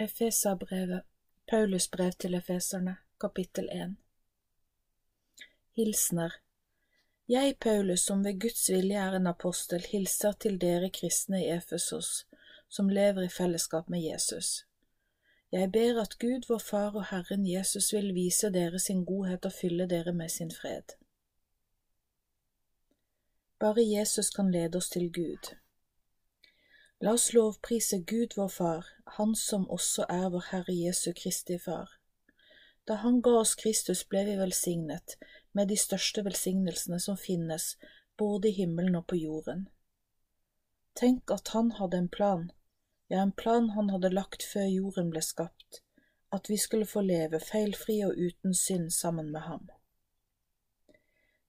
Efeserbrevet, Paulus brev til efeserne, kapittel 1 Hilsner Jeg, Paulus, som ved Guds vilje er en apostel, hilser til dere kristne i Efesos, som lever i fellesskap med Jesus. Jeg ber at Gud, vår Far og Herren Jesus vil vise dere sin godhet og fylle dere med sin fred. Bare Jesus kan lede oss til Gud. La oss lovprise Gud vår Far, Han som også er vår Herre Jesu Kristi Far. Da Han ga oss Kristus, ble vi velsignet med de største velsignelsene som finnes, både i himmelen og på jorden. Tenk at Han hadde en plan, ja, en plan Han hadde lagt før jorden ble skapt, at vi skulle få leve feilfri og uten synd sammen med Ham.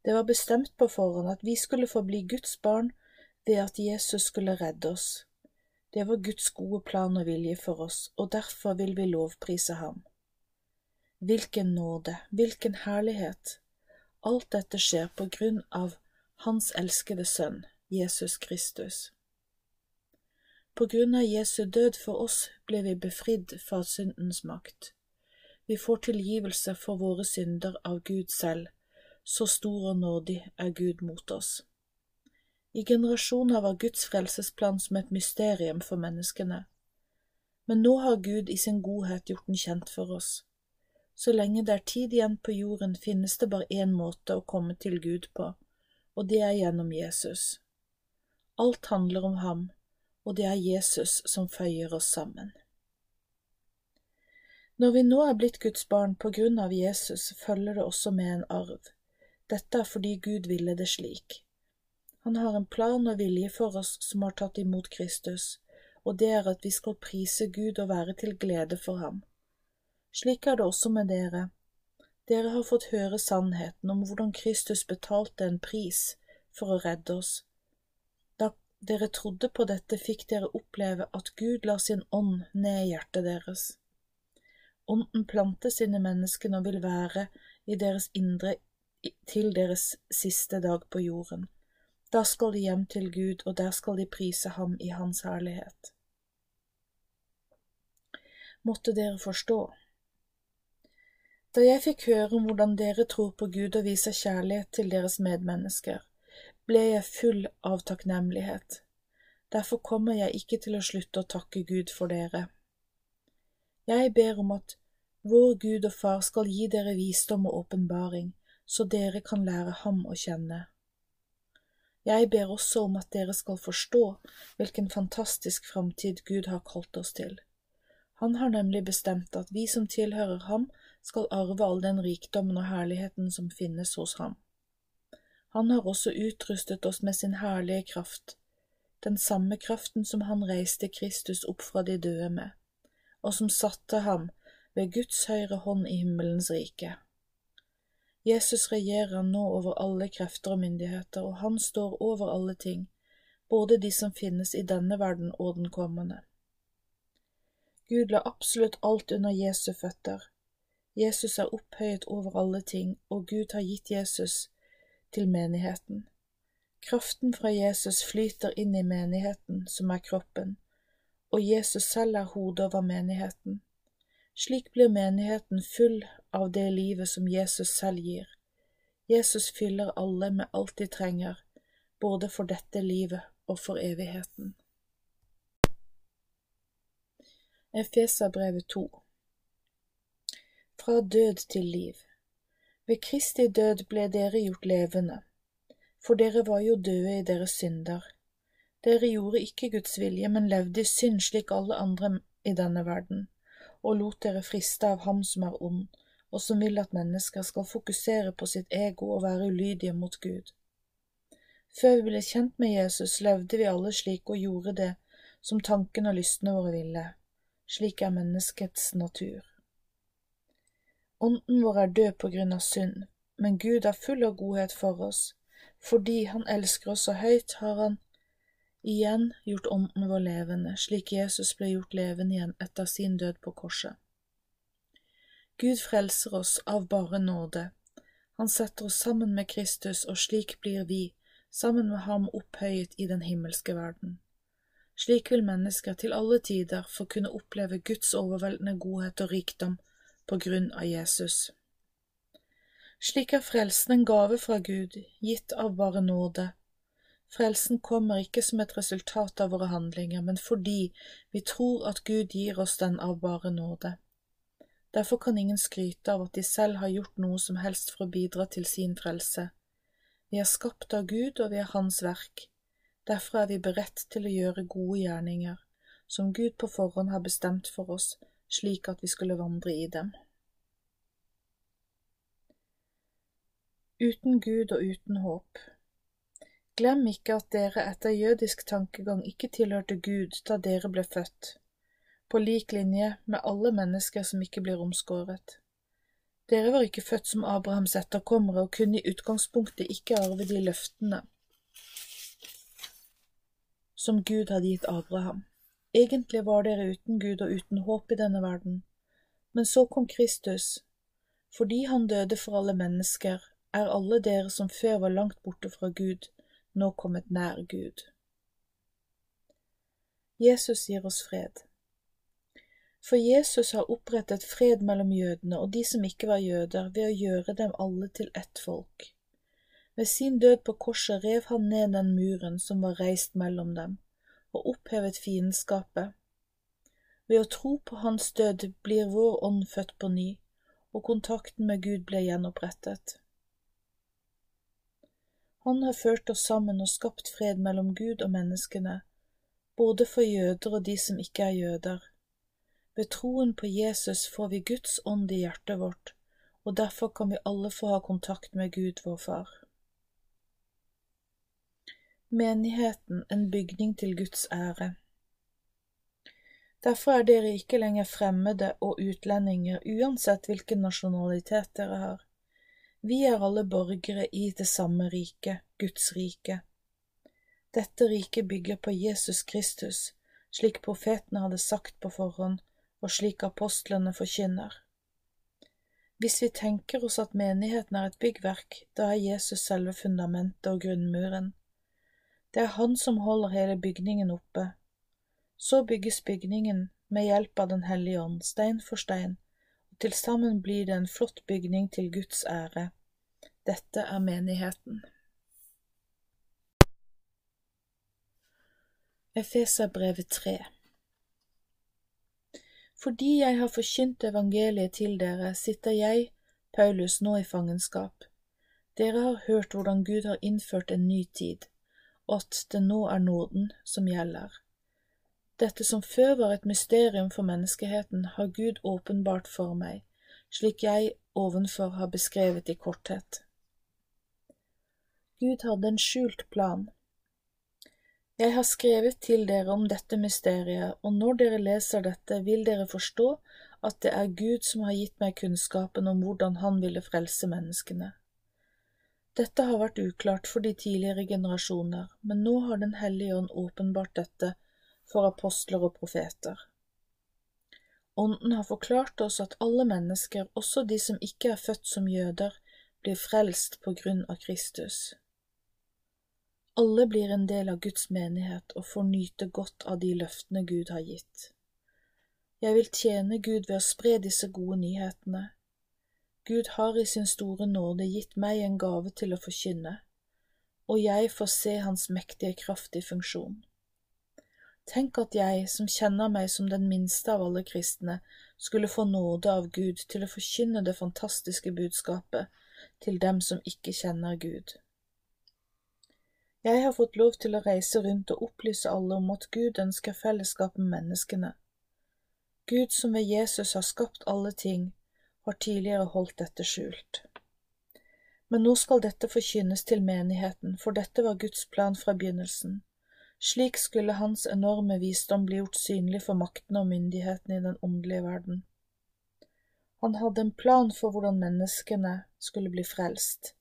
Det var bestemt på forhånd at vi skulle få bli Guds barn ved at Jesus skulle redde oss. Det var Guds gode plan og vilje for oss, og derfor vil vi lovprise ham. Hvilken nåde, hvilken herlighet! Alt dette skjer på grunn av Hans elskede Sønn, Jesus Kristus. På grunn av Jesu død for oss ble vi befridd fra syndens makt. Vi får tilgivelse for våre synder av Gud selv, så stor og nådig er Gud mot oss. I generasjoner var Guds frelsesplan som et mysterium for menneskene. Men nå har Gud i sin godhet gjort den kjent for oss. Så lenge det er tid igjen på jorden, finnes det bare én måte å komme til Gud på, og det er gjennom Jesus. Alt handler om ham, og det er Jesus som føyer oss sammen. Når vi nå er blitt Guds barn på grunn av Jesus, følger det også med en arv. Dette er fordi Gud ville det slik. Han har en plan og vilje for oss som har tatt imot Kristus, og det er at vi skal prise Gud og være til glede for ham. Slik er det også med dere. Dere har fått høre sannheten om hvordan Kristus betalte en pris for å redde oss. Da dere trodde på dette, fikk dere oppleve at Gud la sin ånd ned i hjertet deres. Ånden plantes inn i menneskene og vil være i deres indre til deres siste dag på jorden. Da skal de hjem til Gud, og der skal de prise ham i hans herlighet. Måtte dere forstå. Da jeg fikk høre om hvordan dere tror på Gud og viser kjærlighet til deres medmennesker, ble jeg full av takknemlighet. Derfor kommer jeg ikke til å slutte å takke Gud for dere. Jeg ber om at vår Gud og Far skal gi dere visdom og åpenbaring, så dere kan lære ham å kjenne. Jeg ber også om at dere skal forstå hvilken fantastisk framtid Gud har kalt oss til. Han har nemlig bestemt at vi som tilhører ham, skal arve all den rikdommen og herligheten som finnes hos ham. Han har også utrustet oss med sin herlige kraft, den samme kraften som han reiste Kristus opp fra de døde med, og som satte ham ved Guds høyre hånd i himmelens rike. Jesus regjerer nå over alle krefter og myndigheter, og han står over alle ting, både de som finnes i denne verden og den kommende. Gud la absolutt alt under Jesu føtter. Jesus er opphøyet over alle ting, og Gud har gitt Jesus til menigheten. Kraften fra Jesus flyter inn i menigheten, som er kroppen, og Jesus selv er hodet over menigheten. Slik blir menigheten full av det livet som Jesus selv gir. Jesus fyller alle med alt de trenger, både for dette livet og for evigheten. Efeserbrevet 2 Fra død til liv Ved Kristi død ble dere gjort levende, for dere var jo døde i deres synder. Dere gjorde ikke Guds vilje, men levde i synd slik alle andre i denne verden og lot dere friste av ham som er ond, og som vil at mennesker skal fokusere på sitt ego og være ulydige mot Gud. Før vi ble kjent med Jesus, levde vi alle slik og gjorde det som tankene og lystene våre ville. Slik er menneskets natur. Ånden vår er død på grunn av synd, men Gud er full av godhet for oss. Fordi Han elsker oss så høyt, har Han igjen gjort ånden vår levende, slik Jesus ble gjort levende igjen etter sin død på korset. Gud frelser oss av bare nåde. Han setter oss sammen med Kristus, og slik blir vi, sammen med ham, opphøyet i den himmelske verden. Slik vil mennesker til alle tider få kunne oppleve Guds overveldende godhet og rikdom på grunn av Jesus. Slik er frelsen en gave fra Gud, gitt av bare nåde. Frelsen kommer ikke som et resultat av våre handlinger, men fordi vi tror at Gud gir oss den av bare nåde. Derfor kan ingen skryte av at de selv har gjort noe som helst for å bidra til sin frelse. Vi er skapt av Gud, og vi er Hans verk. Derfor er vi beredt til å gjøre gode gjerninger, som Gud på forhånd har bestemt for oss, slik at vi skulle vandre i dem. Uten Gud og uten håp. Glem ikke at dere etter jødisk tankegang ikke tilhørte Gud da dere ble født på lik linje med alle mennesker som ikke blir omskåret. Dere var ikke født som Abrahams etterkommere og kunne i utgangspunktet ikke arve de løftene som Gud hadde gitt Abraham. Egentlig var dere uten Gud og uten håp i denne verden. Men så kom Kristus. Fordi han døde for alle mennesker, er alle dere som før var langt borte fra Gud, nå kommet nær Gud. Jesus gir oss fred. For Jesus har opprettet fred mellom jødene og de som ikke var jøder, ved å gjøre dem alle til ett folk. Ved sin død på korset rev han ned den muren som var reist mellom dem, og opphevet fiendskapet. Ved å tro på hans død blir vår ånd født på ny, og kontakten med Gud blir gjenopprettet. Han har ført oss sammen og skapt fred mellom Gud og menneskene, både for jøder og de som ikke er jøder. Ved troen på Jesus får vi Guds ånd i hjertet vårt, og derfor kan vi alle få ha kontakt med Gud, vår Far. Menigheten en bygning til Guds ære. Derfor er dere ikke lenger fremmede og utlendinger, uansett hvilken nasjonalitet dere har. Vi er alle borgere i det samme riket, Guds rike. Dette riket bygger på Jesus Kristus, slik profetene hadde sagt på forhånd, og slik apostlene forkynner. Hvis vi tenker oss at menigheten er et byggverk, da er Jesus selve fundamentet og grunnmuren. Det er han som holder hele bygningen oppe. Så bygges bygningen med hjelp av Den hellige ånd, stein for stein, og til sammen blir det en flott bygning til Guds ære. Dette er menigheten. Efeserbrevet 3 fordi jeg har forkynt evangeliet til dere, sitter jeg, Paulus, nå i fangenskap. Dere har hørt hvordan Gud har innført en ny tid, og at det nå er Norden som gjelder. Dette som før var et mysterium for menneskeheten, har Gud åpenbart for meg, slik jeg ovenfor har beskrevet i korthet. Gud hadde en skjult plan jeg har skrevet til dere om dette mysteriet, og når dere leser dette, vil dere forstå at det er Gud som har gitt meg kunnskapen om hvordan Han ville frelse menneskene. Dette har vært uklart for de tidligere generasjoner, men nå har Den hellige ånd åpenbart dette for apostler og profeter. Ånden har forklart oss at alle mennesker, også de som ikke er født som jøder, blir frelst på grunn av Kristus. Alle blir en del av Guds menighet og får nyte godt av de løftene Gud har gitt. Jeg vil tjene Gud ved å spre disse gode nyhetene. Gud har i sin store nåde gitt meg en gave til å forkynne, og jeg får se Hans mektige kraft i funksjon. Tenk at jeg, som kjenner meg som den minste av alle kristne, skulle få nåde av Gud til å forkynne det fantastiske budskapet til dem som ikke kjenner Gud. Jeg har fått lov til å reise rundt og opplyse alle om at Gud ønsker fellesskap med menneskene. Gud som ved Jesus har skapt alle ting, har tidligere holdt dette skjult. Men nå skal dette forkynnes til menigheten, for dette var Guds plan fra begynnelsen. Slik skulle Hans enorme visdom bli gjort synlig for maktene og myndighetene i den åndelige verden. Han hadde en plan for hvordan menneskene skulle bli frelst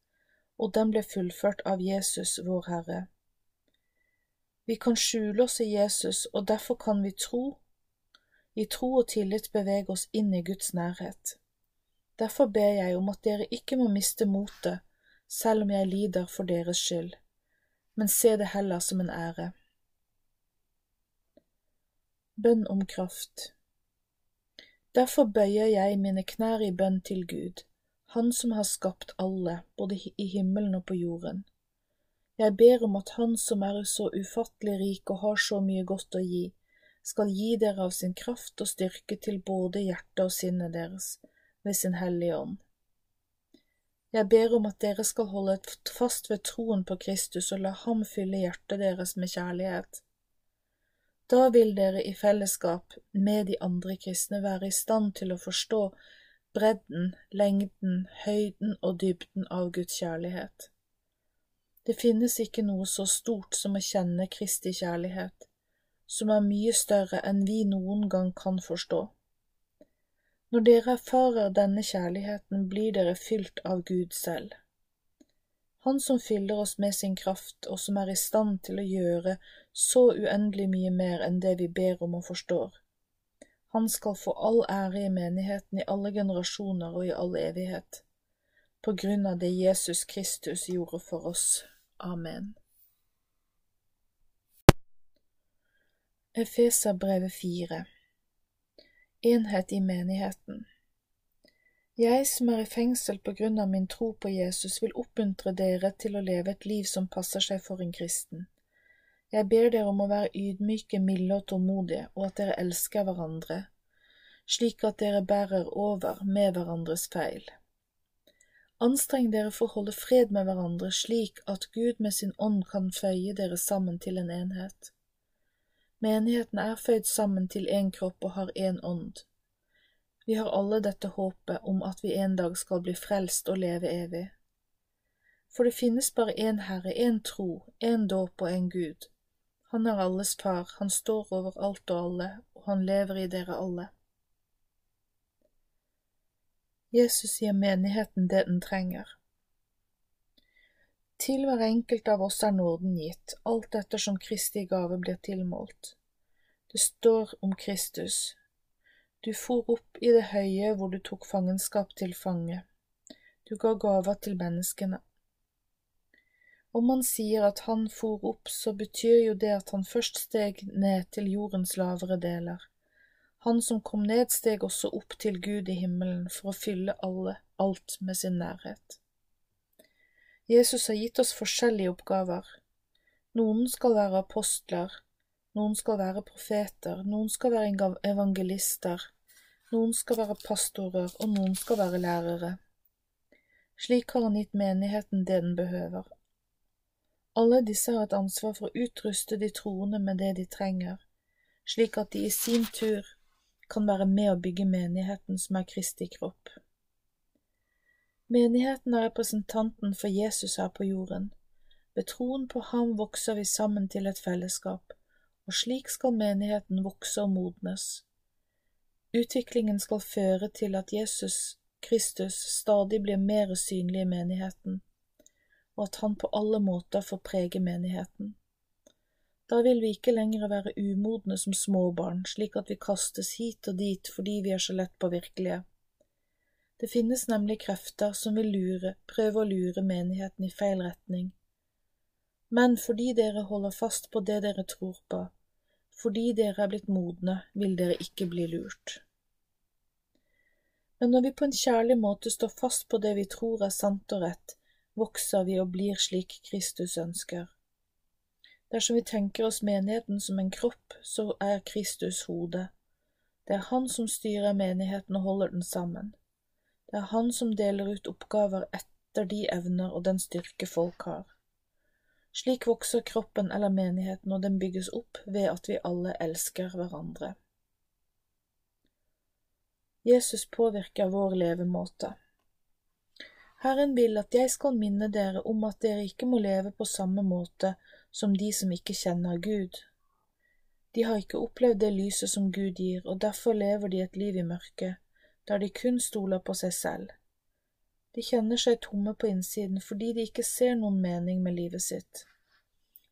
og den ble fullført av Jesus, vår Herre. Vi kan skjule oss i Jesus, og derfor kan vi tro, i tro og tillit bevege oss inn i Guds nærhet. Derfor ber jeg om at dere ikke må miste motet, selv om jeg lider for deres skyld, men se det heller som en ære. Bønn om kraft Derfor bøyer jeg mine knær i bønn til Gud, Han som har skapt alle, både i himmelen og på jorden. Jeg ber om at Han som er så ufattelig rik og har så mye godt å gi, skal gi dere av sin kraft og styrke til både hjertet og sinnet deres, ved sin hellige ånd. Jeg ber om at dere skal holde fast ved troen på Kristus og la Ham fylle hjertet deres med kjærlighet da vil dere i fellesskap med de andre kristne være i stand til å forstå bredden, lengden, høyden og dybden av Guds kjærlighet. Det finnes ikke noe så stort som å kjenne Kristi kjærlighet, som er mye større enn vi noen gang kan forstå. Når dere erfarer denne kjærligheten, blir dere fylt av Gud selv. Han som fyller oss med sin kraft, og som er i stand til å gjøre så uendelig mye mer enn det vi ber om og forstår. Han skal få all ære i menigheten i alle generasjoner og i all evighet, på grunn av det Jesus Kristus gjorde for oss. Amen. Efeserbrevet 4 Enhet i menigheten jeg som er i fengsel på grunn av min tro på Jesus, vil oppmuntre dere til å leve et liv som passer seg for en kristen. Jeg ber dere om å være ydmyke, milde og tålmodige, og at dere elsker hverandre, slik at dere bærer over med hverandres feil. Anstreng dere for å holde fred med hverandre slik at Gud med sin ånd kan føye dere sammen til en enhet. Menigheten er føyd sammen til én kropp og har én ånd. Vi har alle dette håpet om at vi en dag skal bli frelst og leve evig. For det finnes bare én Herre, én tro, én dåp og én Gud. Han er alles far, han står over alt og alle, og han lever i dere alle. Jesus gir menigheten det den trenger. Til hver enkelt av oss er nåden gitt, alt etter som Kristi gave blir tilmålt. Det står om Kristus, du for opp i det høye hvor du tok fangenskap til fange. Du ga gaver til menneskene. Om man sier at han for opp, så betyr jo det at han først steg ned til jordens lavere deler. Han som kom ned, steg også opp til Gud i himmelen for å fylle alle, alt med sin nærhet. Jesus har gitt oss forskjellige oppgaver. Noen skal være apostler, noen skal være profeter, noen skal være evangelister, noen skal være pastorer, og noen skal være lærere. Slik har han gitt menigheten det den behøver. Alle disse har et ansvar for å utruste de troende med det de trenger, slik at de i sin tur kan være med å bygge menigheten som er Kristi kropp. Menigheten er representanten for Jesus her på jorden. Ved troen på ham vokser vi sammen til et fellesskap og slik skal menigheten vokse og modnes. Utviklingen skal føre til at Jesus Kristus stadig blir mer synlig i menigheten, og at han på alle måter får prege menigheten. Da vil vi ikke lenger være umodne som småbarn, slik at vi kastes hit og dit fordi vi er så lett påvirkelige. Det finnes nemlig krefter som vil lure, prøve å lure menigheten i feil retning. Men fordi dere holder fast på det dere tror på, fordi dere er blitt modne, vil dere ikke bli lurt. Men når vi på en kjærlig måte står fast på det vi tror er sant og rett, vokser vi og blir slik Kristus ønsker. Dersom vi tenker oss menigheten som en kropp, så er Kristus hodet. Det er han som styrer menigheten og holder den sammen. Det er han som deler ut oppgaver etter de evner og den styrke folk har. Slik vokser kroppen eller menigheten, og den bygges opp ved at vi alle elsker hverandre. Jesus påvirker vår levemåte. Herren vil at jeg skal minne dere om at dere ikke må leve på samme måte som de som ikke kjenner Gud. De har ikke opplevd det lyset som Gud gir, og derfor lever de et liv i mørket, der de kun stoler på seg selv. De kjenner seg tomme på innsiden fordi de ikke ser noen mening med livet sitt.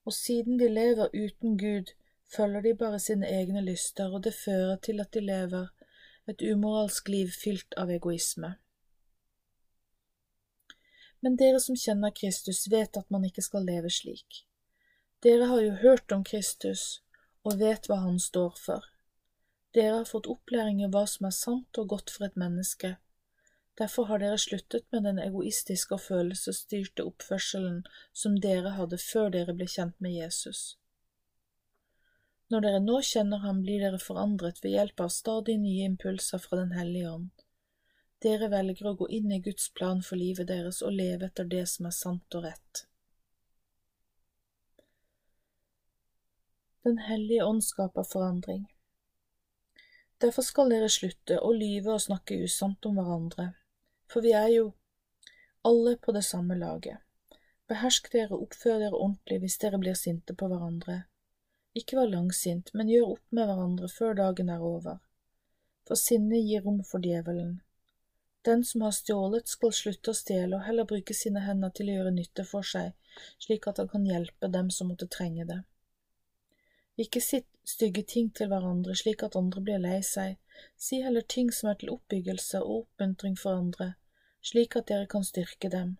Og siden de lever uten Gud, følger de bare sine egne lyster, og det fører til at de lever et umoralsk liv fylt av egoisme. Men dere som kjenner Kristus, vet at man ikke skal leve slik. Dere har jo hørt om Kristus og vet hva han står for. Dere har fått opplæring i hva som er sant og godt for et menneske. Derfor har dere sluttet med den egoistiske og følelsesstyrte oppførselen som dere hadde før dere ble kjent med Jesus. Når dere nå kjenner ham, blir dere forandret ved hjelp av stadig nye impulser fra Den hellige ånd. Dere velger å gå inn i Guds plan for livet deres og leve etter det som er sant og rett. Den hellige ånd skaper forandring. Derfor skal dere slutte å lyve og snakke usant om hverandre, for vi er jo alle på det samme laget. Behersk dere og oppfør dere ordentlig hvis dere blir sinte på hverandre. Ikke vær langsint, men gjør opp med hverandre før dagen er over. For sinnet gir rom for djevelen. Den som har stjålet, skal slutte å stjele og heller bruke sine hender til å gjøre nytte for seg, slik at han kan hjelpe dem som måtte trenge det. Ikke sitt stygge ting til hverandre slik at andre blir lei seg, si heller ting som er til oppbyggelse og oppmuntring for andre, slik at dere kan styrke dem.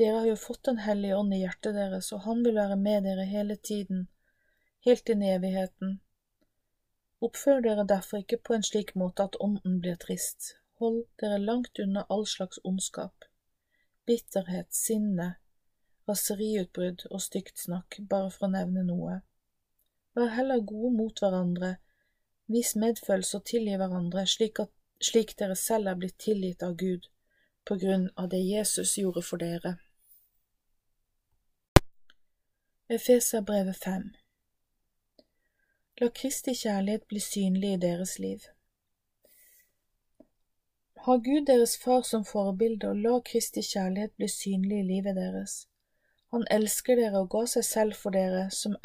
Dere har jo fått Den hellige ånd i hjertet deres, og Han vil være med dere hele tiden, helt inn i evigheten. Oppfør dere derfor ikke på en slik måte at ånden blir trist. Hold dere langt unna all slags ondskap, bitterhet, sinne, raseriutbrudd og stygt snakk, bare for å nevne noe. Vær heller gode mot hverandre, vis medfølelse og tilgi hverandre, slik, at, slik dere selv er blitt tilgitt av Gud på grunn av det Jesus gjorde for dere. Efeserbrevet 5 La Kristi kjærlighet bli synlig i deres liv. Ha Gud deres far som forbilde, og la Kristi kjærlighet bli synlig i livet deres. Han elsker dere og ga seg selv for dere som,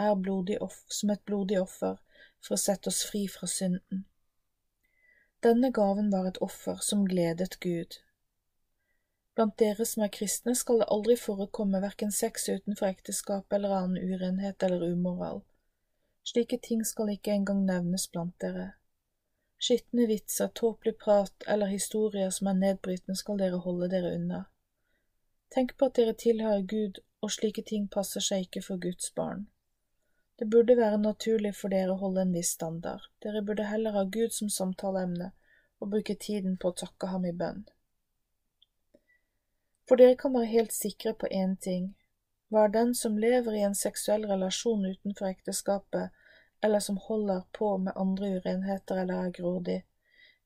som et blodig offer for å sette oss fri fra synden. Denne gaven var et offer som gledet Gud. Blant dere som er kristne skal det aldri forekomme verken sex utenfor ekteskap eller annen urenhet eller umoral. Slike ting skal ikke engang nevnes blant dere. Skitne vitser, tåpelig prat eller historier som er nedbrytende skal dere holde dere unna. Tenk på at dere tilhører Gud, og slike ting passer seg ikke for Guds barn. Det burde være naturlig for dere å holde en viss standard, dere burde heller ha Gud som samtaleemne og bruke tiden på å takke ham i bønn. For dere kan være helt sikre på én ting, var den som lever i en seksuell relasjon utenfor ekteskapet, eller som holder på med andre urenheter eller er grådig,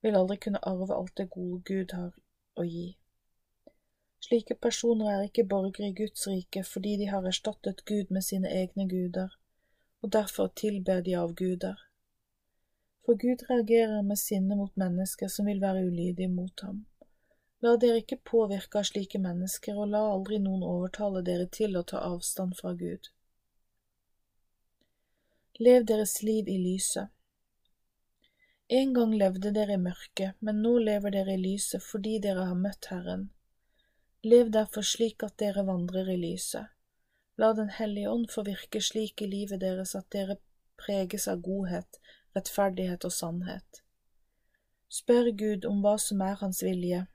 vil aldri kunne arve alt det gode Gud har å gi. Slike personer er ikke borgere i Guds rike fordi de har erstattet Gud med sine egne guder, og derfor tilber de av guder. For Gud reagerer med sinne mot mennesker som vil være ulydige mot ham. La dere ikke påvirke av slike mennesker, og la aldri noen overtale dere til å ta avstand fra Gud. Lev deres liv i lyset. En gang levde dere i mørket, men nå lever dere i lyset fordi dere har møtt Herren. Lev derfor slik at dere vandrer i lyset. La Den hellige ånd få virke slik i livet deres at dere preges av godhet, rettferdighet og sannhet. Spør Gud om hva som er Hans vilje.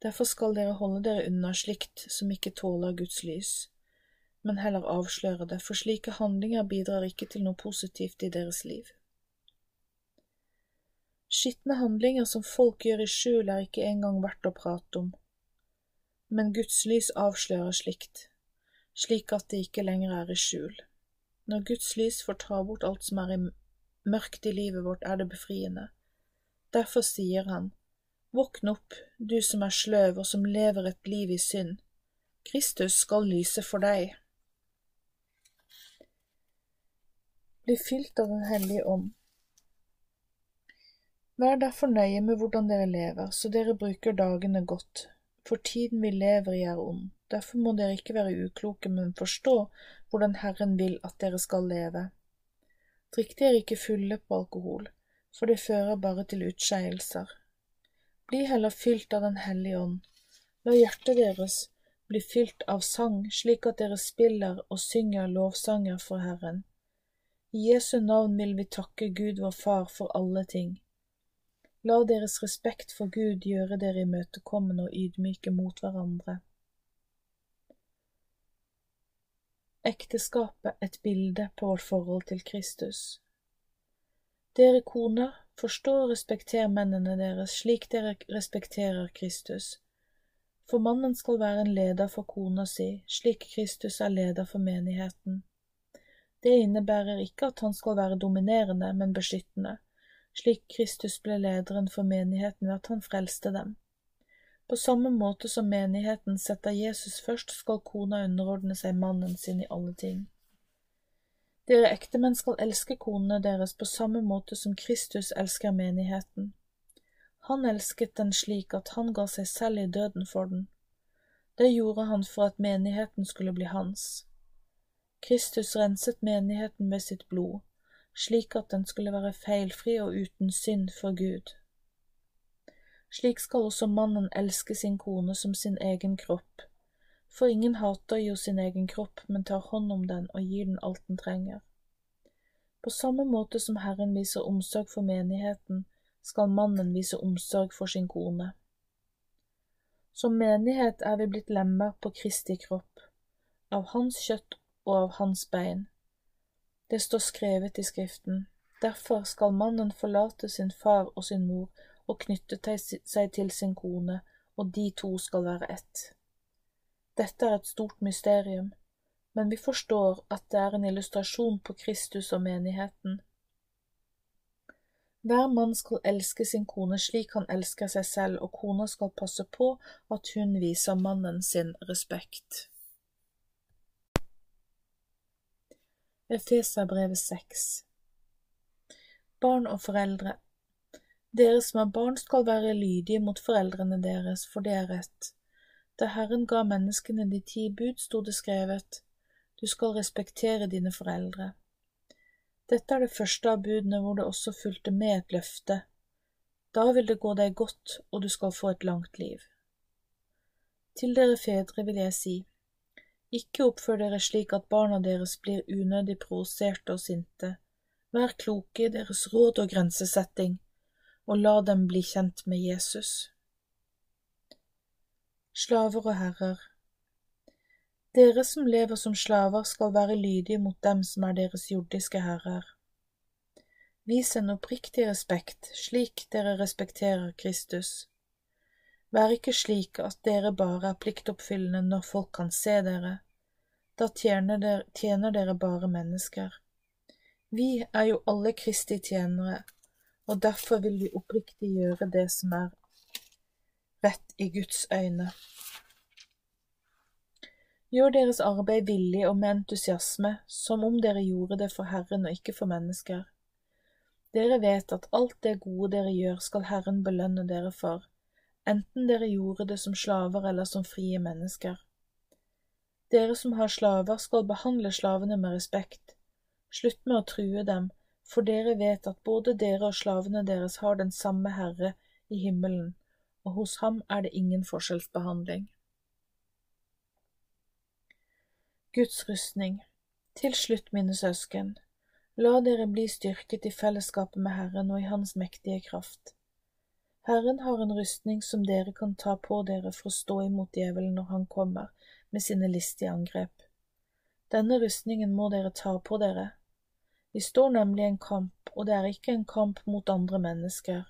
Derfor skal dere holde dere unna slikt som ikke tåler Guds lys men heller avsløre det, for slike handlinger bidrar ikke til noe positivt i deres liv. Skitne handlinger som folk gjør i skjul, er ikke engang verdt å prate om, men Guds lys avslører slikt, slik at det ikke lenger er i skjul. Når Guds lys får ta bort alt som er mørkt i livet vårt, er det befriende. Derfor sier han, Våkn opp, du som er sløv og som lever et liv i synd. Kristus skal lyse for deg. Bli fylt av Den hellige ånd. Vær derfor nøye med hvordan dere lever, så dere bruker dagene godt, for tiden vi lever i er ond. Derfor må dere ikke være ukloke, men forstå hvordan Herren vil at dere skal leve. Drikk dere ikke fulle på alkohol, for det fører bare til utskeielser. Bli heller fylt av Den hellige ånd. La hjertet deres bli fylt av sang, slik at dere spiller og synger lovsanger for Herren. I Jesu navn vil vi takke Gud vår Far for alle ting. La deres respekt for Gud gjøre dere imøtekommende og ydmyke mot hverandre. Ekteskapet et bilde på vårt forhold til Kristus. Dere koner, forstå og respekter mennene deres slik dere respekterer Kristus. For mannen skal være en leder for kona si, slik Kristus er leder for menigheten. Det innebærer ikke at han skal være dominerende, men beskyttende, slik Kristus ble lederen for menigheten ved at han frelste dem. På samme måte som menigheten setter Jesus først, skal kona underordne seg mannen sin i alle ting. Dere ektemenn skal elske konene deres på samme måte som Kristus elsker menigheten. Han elsket den slik at han ga seg selv i døden for den. Det gjorde han for at menigheten skulle bli hans. Kristus renset menigheten med sitt blod, slik at den skulle være feilfri og uten synd for Gud. Slik skal også mannen elske sin kone som sin egen kropp, for ingen hater jo sin egen kropp, men tar hånd om den og gir den alt den trenger. På samme måte som Herren viser omsorg for menigheten, skal mannen vise omsorg for sin kone. Som menighet er vi blitt lemmer på Kristi kropp, av hans kjøtt og av hans bein. Det står skrevet i Skriften, derfor skal mannen forlate sin far og sin mor og knytte seg til sin kone, og de to skal være ett. Dette er et stort mysterium, men vi forstår at det er en illustrasjon på Kristus og menigheten. Hver mann skal elske sin kone slik han elsker seg selv, og kona skal passe på at hun viser mannen sin respekt. Efeserbrevet 6 Barn og foreldre Dere som er barn skal være lydige mot foreldrene deres, for det er rett. Da Herren ga menneskene de ti bud, sto det skrevet, Du skal respektere dine foreldre. Dette er det første av budene hvor det også fulgte med et løfte. Da vil det gå deg godt, og du skal få et langt liv. Til dere fedre vil jeg si, ikke oppfør dere slik at barna deres blir unødig provoserte og sinte. Vær kloke i deres råd og grensesetting, og la dem bli kjent med Jesus slaver og herrer. Dere som lever som slaver skal være lydige mot dem som er deres jordiske herrer. Vis en oppriktig respekt, slik dere respekterer Kristus. Vær ikke slik at dere bare er pliktoppfyllende når folk kan se dere. Da tjener dere, tjener dere bare mennesker. Vi er jo alle Kristi tjenere, og derfor vil vi oppriktig gjøre det som er rett i Guds øyne. Gjør deres arbeid villig og med entusiasme, som om dere gjorde det for Herren og ikke for mennesker. Dere vet at alt det gode dere gjør, skal Herren belønne dere for, enten dere gjorde det som slaver eller som frie mennesker. Dere som har slaver, skal behandle slavene med respekt. Slutt med å true dem, for dere vet at både dere og slavene deres har den samme Herre i himmelen, og hos ham er det ingen forskjellsbehandling. Guds rustning Til slutt, mine søsken, la dere bli styrket i fellesskapet med Herren og i Hans mektige kraft. Herren har en rustning som dere kan ta på dere for å stå imot djevelen når han kommer med sine listige angrep. Denne rustningen må dere ta på dere. Vi står nemlig i en kamp, og det er ikke en kamp mot andre mennesker.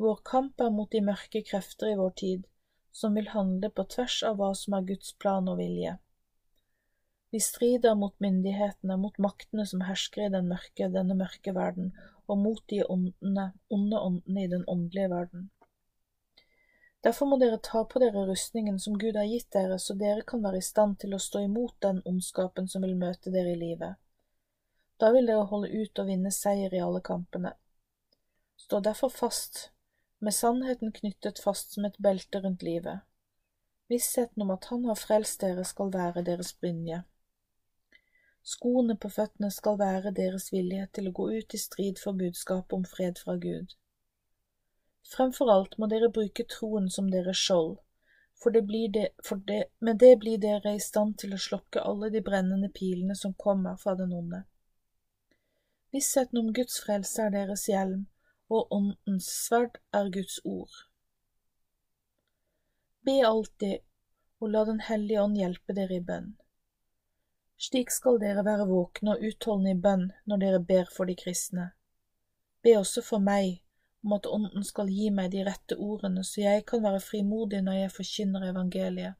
Vår kamp er mot de mørke krefter i vår tid, som vil handle på tvers av hva som er Guds plan og vilje. Vi strider mot myndighetene, mot maktene som hersker i den mørke, denne mørke verden, og mot de åndene, onde åndene i den åndelige verden. Derfor må dere ta på dere rustningen som Gud har gitt dere, så dere kan være i stand til å stå imot den ondskapen som vil møte dere i livet. Da vil dere holde ut og vinne seier i alle kampene. Stå derfor fast med sannheten knyttet fast som et belte rundt livet. Vissheten om at Han har frelst dere skal være deres brynje. Skoene på føttene skal være deres villighet til å gå ut i strid for budskapet om fred fra Gud. Fremfor alt må dere bruke troen som deres skjold, for, det det, for det, med det blir dere i stand til å slokke alle de brennende pilene som kommer fra den onde. Vissheten om Guds frelse er deres hjelm, og Åndens sverd er Guds ord. Be alltid, og la Den hellige ånd hjelpe dere i bønn. Slik skal dere være våkne og utholdende i bønn når dere ber for de kristne. Be også for meg om at Ånden skal gi meg de rette ordene, så jeg kan være frimodig når jeg forkynner evangeliet.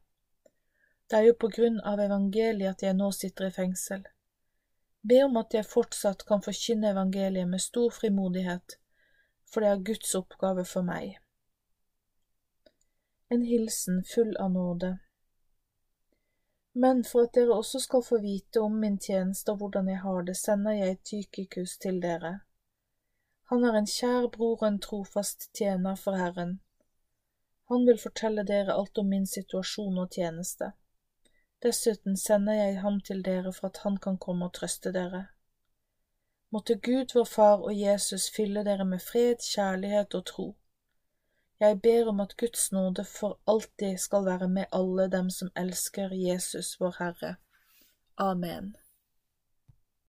Det er jo på grunn av evangeliet at jeg nå sitter i fengsel. Be om at jeg fortsatt kan forkynne evangeliet med stor frimodighet, for det er Guds oppgave for meg. En hilsen full av nåde. Men for at dere også skal få vite om min tjeneste og hvordan jeg har det, sender jeg Tykikus til dere. Han er en kjær bror og en trofast tjener for Herren. Han vil fortelle dere alt om min situasjon og tjeneste. Dessuten sender jeg ham til dere for at han kan komme og trøste dere. Måtte Gud vår Far og Jesus fylle dere med fred, kjærlighet og tro. Jeg ber om at Guds nåde for alltid skal være med alle dem som elsker Jesus vår Herre. Amen.